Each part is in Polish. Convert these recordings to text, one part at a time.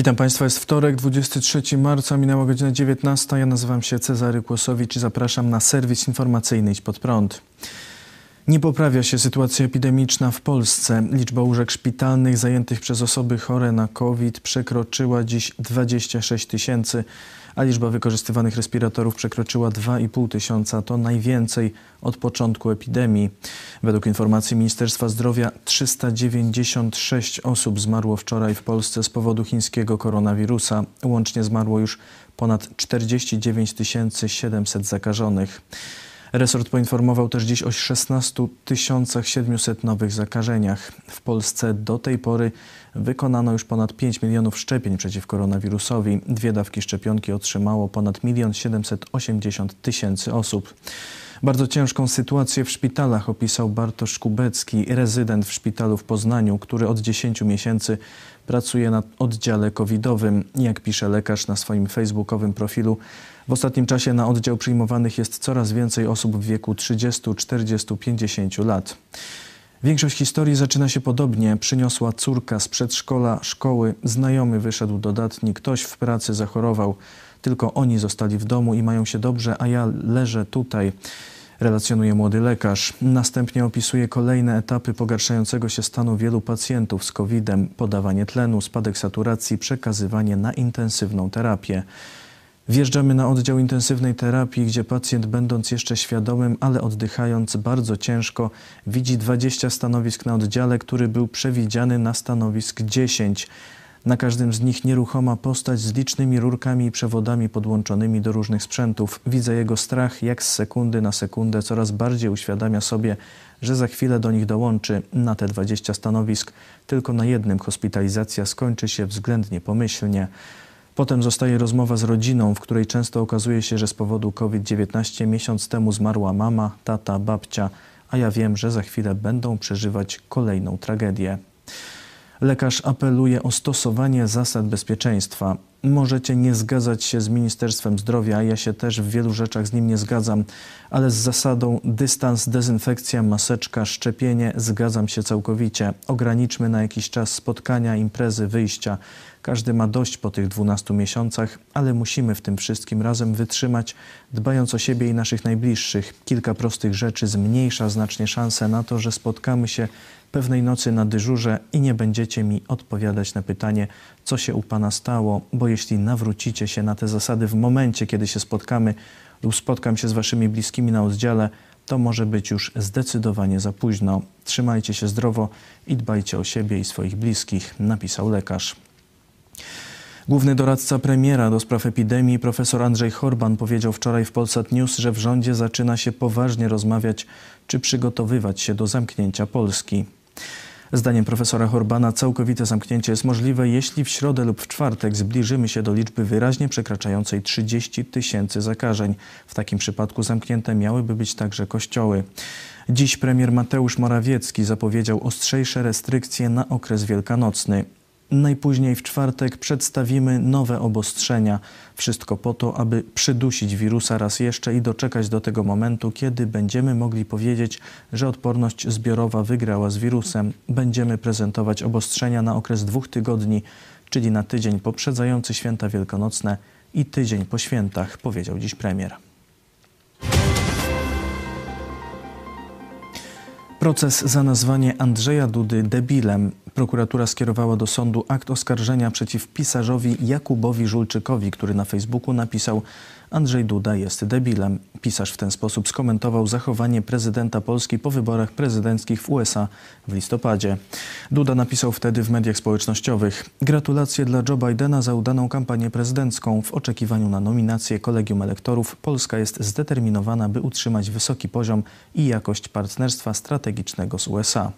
Witam Państwa, jest wtorek, 23 marca, minęła godzina 19. Ja nazywam się Cezary Kłosowicz i zapraszam na serwis informacyjny Idź Pod Prąd. Nie poprawia się sytuacja epidemiczna w Polsce. Liczba łóżek szpitalnych zajętych przez osoby chore na COVID przekroczyła dziś 26 tysięcy, a liczba wykorzystywanych respiratorów przekroczyła 2,5 tysiąca. To najwięcej od początku epidemii. Według informacji Ministerstwa Zdrowia 396 osób zmarło wczoraj w Polsce z powodu chińskiego koronawirusa. Łącznie zmarło już ponad 49 700 zakażonych. Resort poinformował też dziś o 16 700 nowych zakażeniach. W Polsce do tej pory wykonano już ponad 5 milionów szczepień przeciw koronawirusowi. Dwie dawki szczepionki otrzymało ponad 1 780 tysięcy osób. Bardzo ciężką sytuację w szpitalach opisał Bartosz Kubecki, rezydent w szpitalu w Poznaniu, który od 10 miesięcy pracuje na oddziale covidowym. Jak pisze lekarz na swoim facebookowym profilu, w ostatnim czasie na oddział przyjmowanych jest coraz więcej osób w wieku 30, 40, 50 lat. Większość historii zaczyna się podobnie. Przyniosła córka z przedszkola, szkoły, znajomy wyszedł dodatni, ktoś w pracy zachorował. Tylko oni zostali w domu i mają się dobrze, a ja leżę tutaj relacjonuje młody lekarz. Następnie opisuje kolejne etapy pogarszającego się stanu wielu pacjentów z COVID-em: podawanie tlenu, spadek saturacji, przekazywanie na intensywną terapię. Wjeżdżamy na oddział intensywnej terapii, gdzie pacjent, będąc jeszcze świadomym, ale oddychając bardzo ciężko, widzi 20 stanowisk na oddziale, który był przewidziany na stanowisk 10. Na każdym z nich nieruchoma postać z licznymi rurkami i przewodami podłączonymi do różnych sprzętów. Widzę jego strach, jak z sekundy na sekundę coraz bardziej uświadamia sobie, że za chwilę do nich dołączy na te 20 stanowisk. Tylko na jednym hospitalizacja skończy się względnie pomyślnie. Potem zostaje rozmowa z rodziną, w której często okazuje się, że z powodu COVID-19 miesiąc temu zmarła mama, tata, babcia, a ja wiem, że za chwilę będą przeżywać kolejną tragedię. Lekarz apeluje o stosowanie zasad bezpieczeństwa. Możecie nie zgadzać się z Ministerstwem Zdrowia, ja się też w wielu rzeczach z nim nie zgadzam, ale z zasadą dystans, dezynfekcja, maseczka, szczepienie zgadzam się całkowicie. Ograniczmy na jakiś czas spotkania, imprezy, wyjścia. Każdy ma dość po tych 12 miesiącach, ale musimy w tym wszystkim razem wytrzymać, dbając o siebie i naszych najbliższych. Kilka prostych rzeczy zmniejsza znacznie szanse na to, że spotkamy się pewnej nocy na dyżurze i nie będziecie mi odpowiadać na pytanie, co się u Pana stało, bo jeśli nawrócicie się na te zasady w momencie, kiedy się spotkamy lub spotkam się z Waszymi bliskimi na oddziale, to może być już zdecydowanie za późno. Trzymajcie się zdrowo i dbajcie o siebie i swoich bliskich, napisał lekarz. Główny doradca premiera do spraw epidemii, profesor Andrzej Horban, powiedział wczoraj w Polsat News, że w rządzie zaczyna się poważnie rozmawiać, czy przygotowywać się do zamknięcia Polski. Zdaniem profesora Horbana całkowite zamknięcie jest możliwe, jeśli w środę lub w czwartek zbliżymy się do liczby wyraźnie przekraczającej 30 tysięcy zakażeń. W takim przypadku zamknięte miałyby być także kościoły. Dziś premier Mateusz Morawiecki zapowiedział ostrzejsze restrykcje na okres wielkanocny. Najpóźniej w czwartek przedstawimy nowe obostrzenia. Wszystko po to, aby przydusić wirusa raz jeszcze i doczekać do tego momentu, kiedy będziemy mogli powiedzieć, że odporność zbiorowa wygrała z wirusem. Będziemy prezentować obostrzenia na okres dwóch tygodni, czyli na tydzień poprzedzający święta wielkanocne i tydzień po świętach, powiedział dziś premier. Proces za nazwanie Andrzeja Dudy debilem. Prokuratura skierowała do sądu akt oskarżenia przeciw pisarzowi Jakubowi Żulczykowi, który na Facebooku napisał Andrzej Duda jest debilem. Pisarz w ten sposób skomentował zachowanie prezydenta Polski po wyborach prezydenckich w USA w listopadzie. Duda napisał wtedy w mediach społecznościowych: Gratulacje dla Joe Bidena za udaną kampanię prezydencką. W oczekiwaniu na nominację kolegium elektorów Polska jest zdeterminowana, by utrzymać wysoki poziom i jakość partnerstwa strategicznego z USA.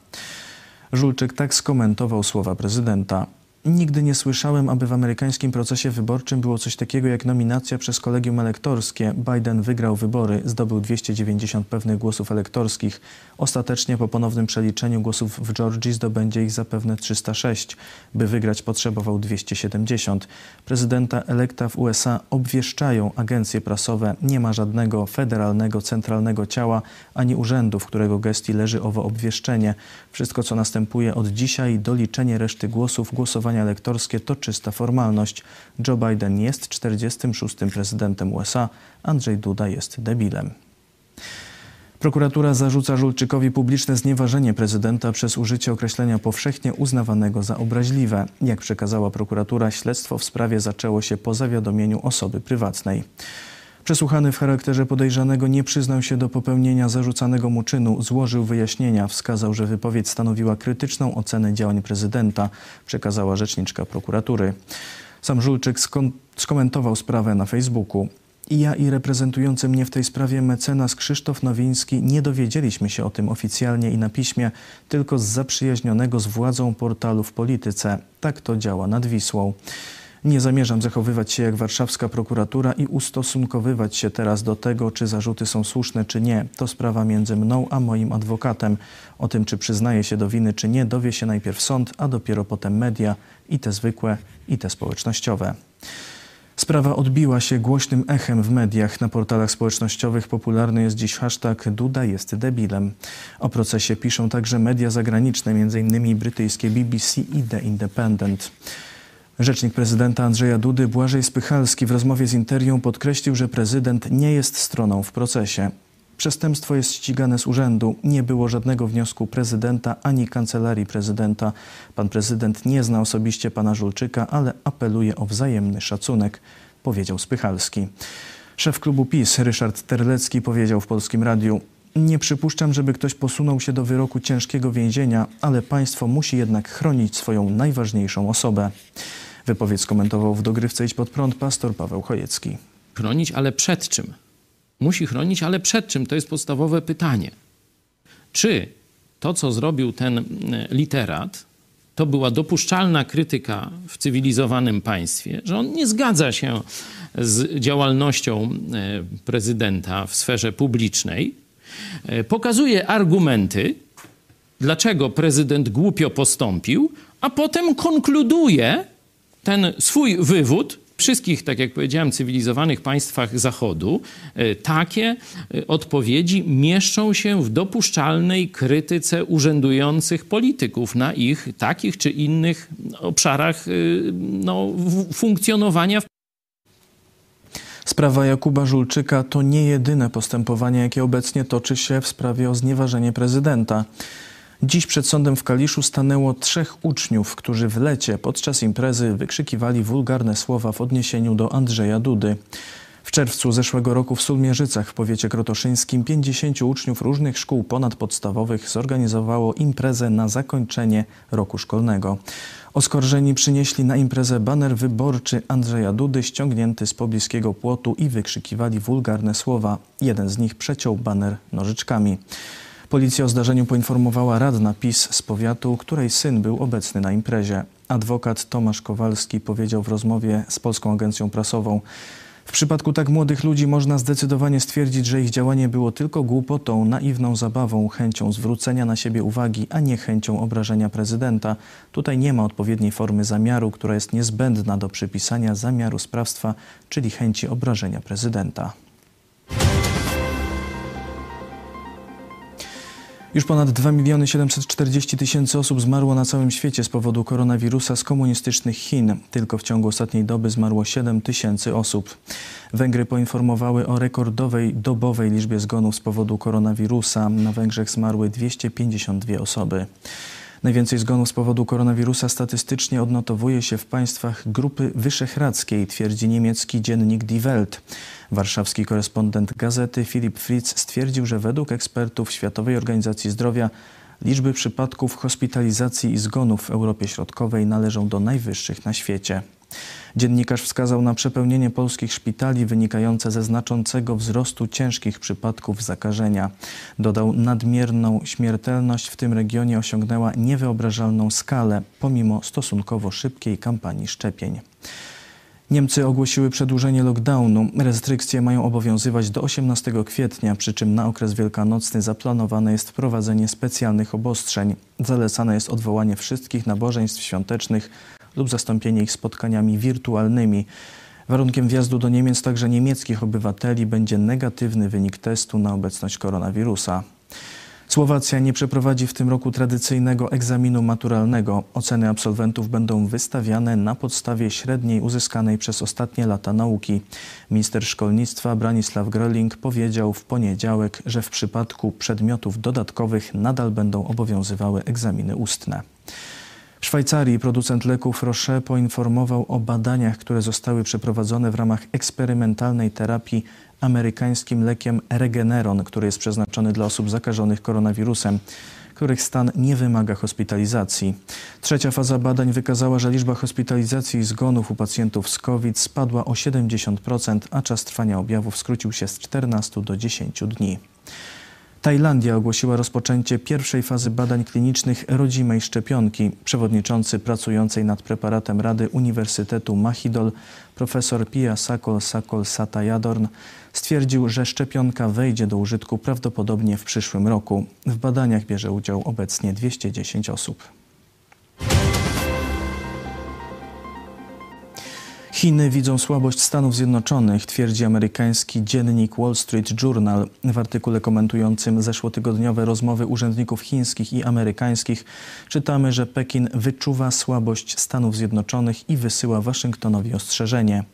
Żulczyk tak skomentował słowa prezydenta. Nigdy nie słyszałem, aby w amerykańskim procesie wyborczym było coś takiego jak nominacja przez kolegium elektorskie. Biden wygrał wybory, zdobył 290 pewnych głosów elektorskich. Ostatecznie po ponownym przeliczeniu głosów w Georgii zdobędzie ich zapewne 306. By wygrać potrzebował 270. Prezydenta elekta w USA obwieszczają agencje prasowe. Nie ma żadnego federalnego, centralnego ciała ani urzędu, w którego gestii leży owo obwieszczenie. Wszystko, co następuje od dzisiaj, doliczenie reszty głosów, głosowanie głosowania to czysta formalność. Joe Biden jest 46. prezydentem USA, Andrzej Duda jest debilem. Prokuratura zarzuca Żulczykowi publiczne znieważenie prezydenta przez użycie określenia powszechnie uznawanego za obraźliwe. Jak przekazała prokuratura, śledztwo w sprawie zaczęło się po zawiadomieniu osoby prywatnej. Przesłuchany w charakterze podejrzanego nie przyznał się do popełnienia zarzucanego mu czynu, złożył wyjaśnienia, wskazał, że wypowiedź stanowiła krytyczną ocenę działań prezydenta, przekazała rzeczniczka prokuratury. Sam Żulczyk skomentował sprawę na Facebooku. I ja i reprezentujący mnie w tej sprawie mecenas Krzysztof Nowiński nie dowiedzieliśmy się o tym oficjalnie i na piśmie, tylko z zaprzyjaźnionego z władzą portalu w polityce. Tak to działa nad Wisłą. Nie zamierzam zachowywać się jak warszawska prokuratura i ustosunkowywać się teraz do tego, czy zarzuty są słuszne, czy nie. To sprawa między mną a moim adwokatem. O tym, czy przyznaje się do winy, czy nie, dowie się najpierw sąd, a dopiero potem media, i te zwykłe, i te społecznościowe. Sprawa odbiła się głośnym echem w mediach. Na portalach społecznościowych popularny jest dziś hashtag Duda jest debilem. O procesie piszą także media zagraniczne, m.in. brytyjskie BBC i The Independent. Rzecznik prezydenta Andrzeja Dudy Błażej Spychalski w rozmowie z Interią podkreślił, że prezydent nie jest stroną w procesie. Przestępstwo jest ścigane z urzędu. Nie było żadnego wniosku prezydenta ani kancelarii prezydenta. Pan prezydent nie zna osobiście pana Żulczyka, ale apeluje o wzajemny szacunek, powiedział Spychalski. Szef klubu PiS Ryszard Terlecki powiedział w Polskim Radiu: Nie przypuszczam, żeby ktoś posunął się do wyroku ciężkiego więzienia, ale państwo musi jednak chronić swoją najważniejszą osobę. Wypowiedź skomentował w dogrywce Idź pod prąd pastor Paweł Chojecki. Chronić, ale przed czym? Musi chronić, ale przed czym? To jest podstawowe pytanie. Czy to, co zrobił ten e, literat, to była dopuszczalna krytyka w cywilizowanym państwie, że on nie zgadza się z działalnością e, prezydenta w sferze publicznej, pokazuje argumenty, dlaczego prezydent głupio postąpił, a potem konkluduje ten swój wywód wszystkich, tak jak powiedziałem, cywilizowanych państwach Zachodu e, takie e, odpowiedzi mieszczą się w dopuszczalnej krytyce urzędujących polityków na ich takich czy innych obszarach e, no, funkcjonowania. Sprawa Jakuba Żulczyka to nie jedyne postępowanie, jakie obecnie toczy się w sprawie o znieważenie prezydenta. Dziś przed sądem w Kaliszu stanęło trzech uczniów, którzy w lecie podczas imprezy wykrzykiwali wulgarne słowa w odniesieniu do Andrzeja Dudy. W czerwcu zeszłego roku w Sulmierzycach w powiecie krotoszyńskim 50 uczniów różnych szkół ponadpodstawowych zorganizowało imprezę na zakończenie roku szkolnego. Oskarżeni przynieśli na imprezę baner wyborczy Andrzeja Dudy ściągnięty z pobliskiego płotu i wykrzykiwali wulgarne słowa. Jeden z nich przeciął baner nożyczkami. Policja o zdarzeniu poinformowała radna PiS z powiatu, której syn był obecny na imprezie. Adwokat Tomasz Kowalski powiedział w rozmowie z Polską Agencją Prasową, w przypadku tak młodych ludzi można zdecydowanie stwierdzić, że ich działanie było tylko głupotą, naiwną zabawą, chęcią zwrócenia na siebie uwagi, a nie chęcią obrażenia prezydenta. Tutaj nie ma odpowiedniej formy zamiaru, która jest niezbędna do przypisania zamiaru sprawstwa, czyli chęci obrażenia prezydenta. Już ponad 2 miliony 740 tysięcy osób zmarło na całym świecie z powodu koronawirusa z komunistycznych Chin. Tylko w ciągu ostatniej doby zmarło 7 tysięcy osób. Węgry poinformowały o rekordowej dobowej liczbie zgonów z powodu koronawirusa. Na Węgrzech zmarły 252 osoby. Najwięcej zgonów z powodu koronawirusa statystycznie odnotowuje się w państwach Grupy Wyszehradzkiej, twierdzi niemiecki dziennik Die Welt. Warszawski korespondent gazety Filip Fritz stwierdził, że według ekspertów Światowej Organizacji Zdrowia liczby przypadków hospitalizacji i zgonów w Europie Środkowej należą do najwyższych na świecie. Dziennikarz wskazał na przepełnienie polskich szpitali wynikające ze znaczącego wzrostu ciężkich przypadków zakażenia. Dodał, nadmierną śmiertelność w tym regionie osiągnęła niewyobrażalną skalę, pomimo stosunkowo szybkiej kampanii szczepień. Niemcy ogłosiły przedłużenie lockdownu. Restrykcje mają obowiązywać do 18 kwietnia, przy czym na okres wielkanocny zaplanowane jest wprowadzenie specjalnych obostrzeń. Zalecane jest odwołanie wszystkich nabożeństw świątecznych lub zastąpienie ich spotkaniami wirtualnymi. Warunkiem wjazdu do Niemiec także niemieckich obywateli będzie negatywny wynik testu na obecność koronawirusa. Słowacja nie przeprowadzi w tym roku tradycyjnego egzaminu maturalnego. Oceny absolwentów będą wystawiane na podstawie średniej uzyskanej przez ostatnie lata nauki. Minister szkolnictwa Branisław Gröling powiedział w poniedziałek, że w przypadku przedmiotów dodatkowych nadal będą obowiązywały egzaminy ustne. W Szwajcarii producent leków Roche poinformował o badaniach, które zostały przeprowadzone w ramach eksperymentalnej terapii amerykańskim lekiem Regeneron, który jest przeznaczony dla osób zakażonych koronawirusem których stan nie wymaga hospitalizacji. Trzecia faza badań wykazała, że liczba hospitalizacji i zgonów u pacjentów z COVID spadła o 70%, a czas trwania objawów skrócił się z 14 do 10 dni. Tajlandia ogłosiła rozpoczęcie pierwszej fazy badań klinicznych rodzimej szczepionki. Przewodniczący pracującej nad preparatem Rady Uniwersytetu Mahidol, profesor Pia Sakol Sakol Satayadorn, stwierdził, że szczepionka wejdzie do użytku prawdopodobnie w przyszłym roku. W badaniach bierze udział obecnie 210 osób. Chiny widzą słabość Stanów Zjednoczonych, twierdzi amerykański dziennik Wall Street Journal. W artykule komentującym zeszłotygodniowe rozmowy urzędników chińskich i amerykańskich czytamy, że Pekin wyczuwa słabość Stanów Zjednoczonych i wysyła Waszyngtonowi ostrzeżenie.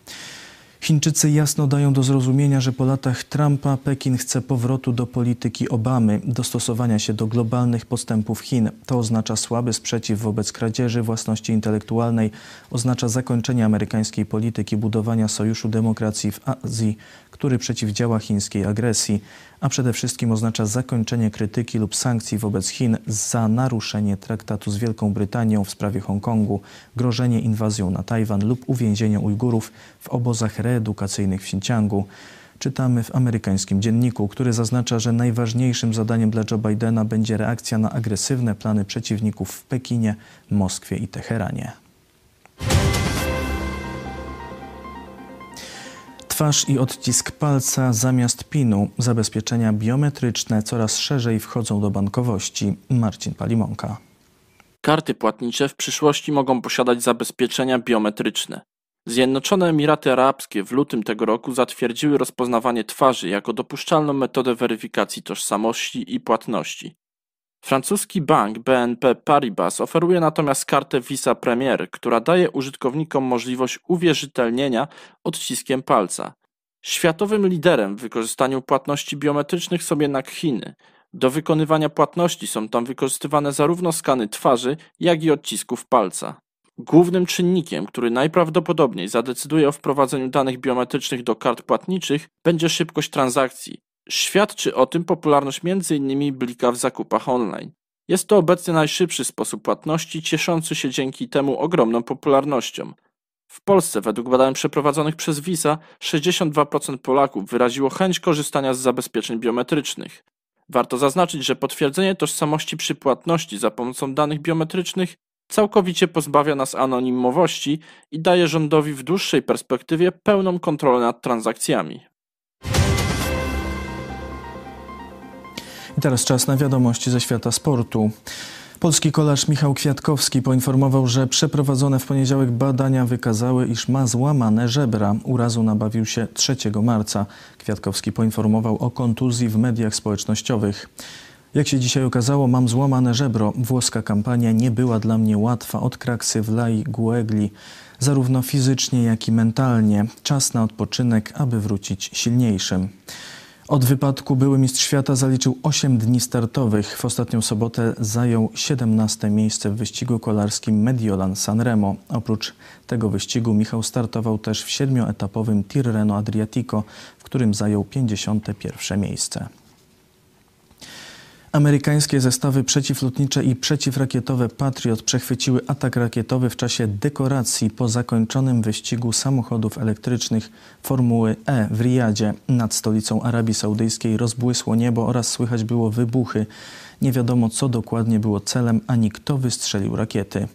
Chińczycy jasno dają do zrozumienia, że po latach Trumpa Pekin chce powrotu do polityki Obamy, dostosowania się do globalnych postępów Chin. To oznacza słaby sprzeciw wobec kradzieży własności intelektualnej, oznacza zakończenie amerykańskiej polityki budowania sojuszu demokracji w Azji, który przeciwdziała chińskiej agresji, a przede wszystkim oznacza zakończenie krytyki lub sankcji wobec Chin za naruszenie traktatu z Wielką Brytanią w sprawie Hongkongu, grożenie inwazją na Tajwan lub uwięzienie Ujgurów w obozach reedukacyjnych w Xinjiangu. Czytamy w amerykańskim dzienniku, który zaznacza, że najważniejszym zadaniem dla Joe Bidena będzie reakcja na agresywne plany przeciwników w Pekinie, Moskwie i Teheranie. Twarz i odcisk palca zamiast PIN-u. Zabezpieczenia biometryczne coraz szerzej wchodzą do bankowości. Marcin Palimonka. Karty płatnicze w przyszłości mogą posiadać zabezpieczenia biometryczne. Zjednoczone Emiraty Arabskie w lutym tego roku zatwierdziły rozpoznawanie twarzy jako dopuszczalną metodę weryfikacji tożsamości i płatności. Francuski bank BNP Paribas oferuje natomiast kartę Visa Premier, która daje użytkownikom możliwość uwierzytelnienia odciskiem palca. Światowym liderem w wykorzystaniu płatności biometrycznych są jednak Chiny. Do wykonywania płatności są tam wykorzystywane zarówno skany twarzy, jak i odcisków palca. Głównym czynnikiem, który najprawdopodobniej zadecyduje o wprowadzeniu danych biometrycznych do kart płatniczych, będzie szybkość transakcji. Świadczy o tym popularność m.in. blika w zakupach online. Jest to obecnie najszybszy sposób płatności, cieszący się dzięki temu ogromną popularnością. W Polsce, według badań przeprowadzonych przez Visa, 62% Polaków wyraziło chęć korzystania z zabezpieczeń biometrycznych. Warto zaznaczyć, że potwierdzenie tożsamości przy płatności za pomocą danych biometrycznych całkowicie pozbawia nas anonimowości i daje rządowi w dłuższej perspektywie pełną kontrolę nad transakcjami. I teraz czas na wiadomości ze świata sportu. Polski kolarz Michał Kwiatkowski poinformował, że przeprowadzone w poniedziałek badania wykazały, iż ma złamane żebra. Urazu nabawił się 3 marca. Kwiatkowski poinformował o kontuzji w mediach społecznościowych. Jak się dzisiaj okazało, mam złamane żebro. Włoska kampania nie była dla mnie łatwa od kraksy w Lai Guegli, zarówno fizycznie, jak i mentalnie. Czas na odpoczynek, aby wrócić silniejszym. Od wypadku były mistrz świata zaliczył 8 dni startowych. W ostatnią sobotę zajął 17 miejsce w wyścigu kolarskim Mediolan Sanremo. Oprócz tego wyścigu Michał startował też w siedmioetapowym Tirreno Adriatico, w którym zajął 51 miejsce. Amerykańskie zestawy przeciwlotnicze i przeciwrakietowe Patriot przechwyciły atak rakietowy w czasie dekoracji po zakończonym wyścigu samochodów elektrycznych Formuły E w Riyadzie. Nad stolicą Arabii Saudyjskiej rozbłysło niebo oraz słychać było wybuchy. Nie wiadomo, co dokładnie było celem, ani kto wystrzelił rakiety.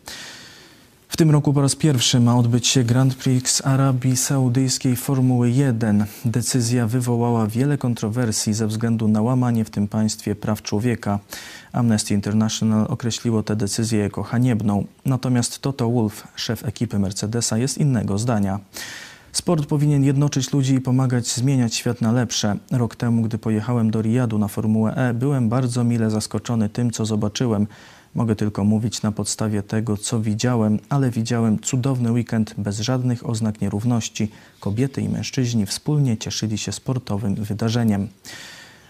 W tym roku po raz pierwszy ma odbyć się Grand Prix Arabii Saudyjskiej Formuły 1. Decyzja wywołała wiele kontrowersji ze względu na łamanie w tym państwie praw człowieka. Amnesty International określiło tę decyzję jako haniebną. Natomiast Toto Wolff, szef ekipy Mercedesa, jest innego zdania. Sport powinien jednoczyć ludzi i pomagać zmieniać świat na lepsze. Rok temu, gdy pojechałem do Riyadu na Formułę E, byłem bardzo mile zaskoczony tym, co zobaczyłem. Mogę tylko mówić na podstawie tego, co widziałem, ale widziałem cudowny weekend bez żadnych oznak nierówności. Kobiety i mężczyźni wspólnie cieszyli się sportowym wydarzeniem.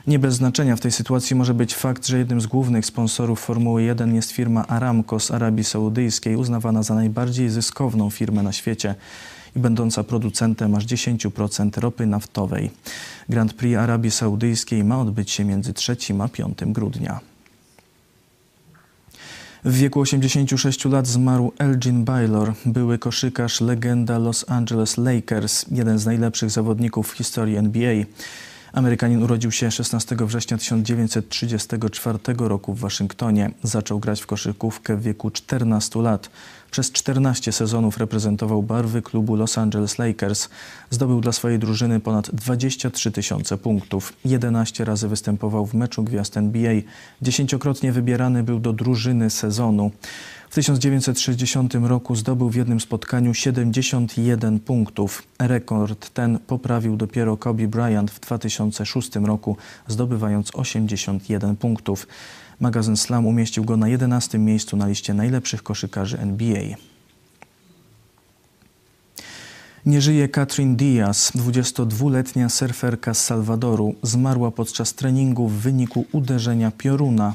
Nie bez znaczenia w tej sytuacji może być fakt, że jednym z głównych sponsorów Formuły 1 jest firma Aramco z Arabii Saudyjskiej, uznawana za najbardziej zyskowną firmę na świecie i będąca producentem aż 10% ropy naftowej. Grand Prix Arabii Saudyjskiej ma odbyć się między 3 a 5 grudnia. W wieku 86 lat zmarł Elgin Baylor, były koszykarz, legenda Los Angeles Lakers, jeden z najlepszych zawodników w historii NBA. Amerykanin urodził się 16 września 1934 roku w Waszyngtonie. Zaczął grać w koszykówkę w wieku 14 lat. Przez 14 sezonów reprezentował barwy klubu Los Angeles Lakers. Zdobył dla swojej drużyny ponad 23 tysiące punktów. 11 razy występował w meczu gwiazd NBA. Dziesięciokrotnie wybierany był do drużyny sezonu. W 1960 roku zdobył w jednym spotkaniu 71 punktów. Rekord ten poprawił dopiero Kobe Bryant w 2006 roku, zdobywając 81 punktów. Magazyn Slam umieścił go na 11 miejscu na liście najlepszych koszykarzy NBA. Nie żyje Katrin Diaz, 22-letnia surferka z Salwadoru. Zmarła podczas treningu w wyniku uderzenia pioruna.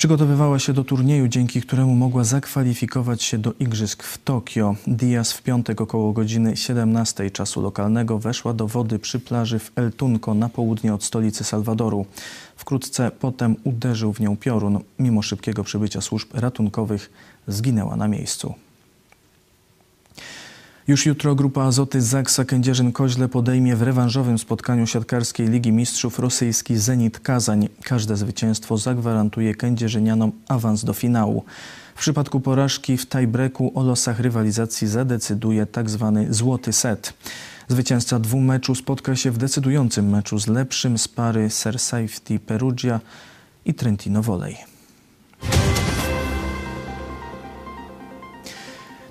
Przygotowywała się do turnieju, dzięki któremu mogła zakwalifikować się do igrzysk w Tokio. Diaz w piątek około godziny 17 czasu lokalnego weszła do wody przy plaży w El Tunco na południe od stolicy Salwadoru. Wkrótce potem uderzył w nią piorun. Mimo szybkiego przybycia służb ratunkowych zginęła na miejscu. Już jutro grupa Azoty Zaksa Kędzierzyn-Koźle podejmie w rewanżowym spotkaniu siatkarskiej Ligi Mistrzów rosyjski Zenit Kazań. Każde zwycięstwo zagwarantuje kędzierzynianom awans do finału. W przypadku porażki w tiebreaku o losach rywalizacji zadecyduje tzw. Tak złoty set. Zwycięzca dwóch meczu spotka się w decydującym meczu z lepszym z pary Ser Safety Perugia i Trentino Volley.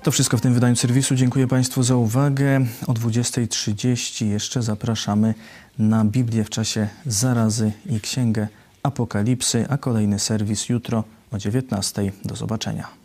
To wszystko w tym wydaniu serwisu. Dziękuję Państwu za uwagę. O 20.30 jeszcze zapraszamy na Biblię w czasie zarazy i Księgę Apokalipsy, a kolejny serwis jutro o 19.00. Do zobaczenia.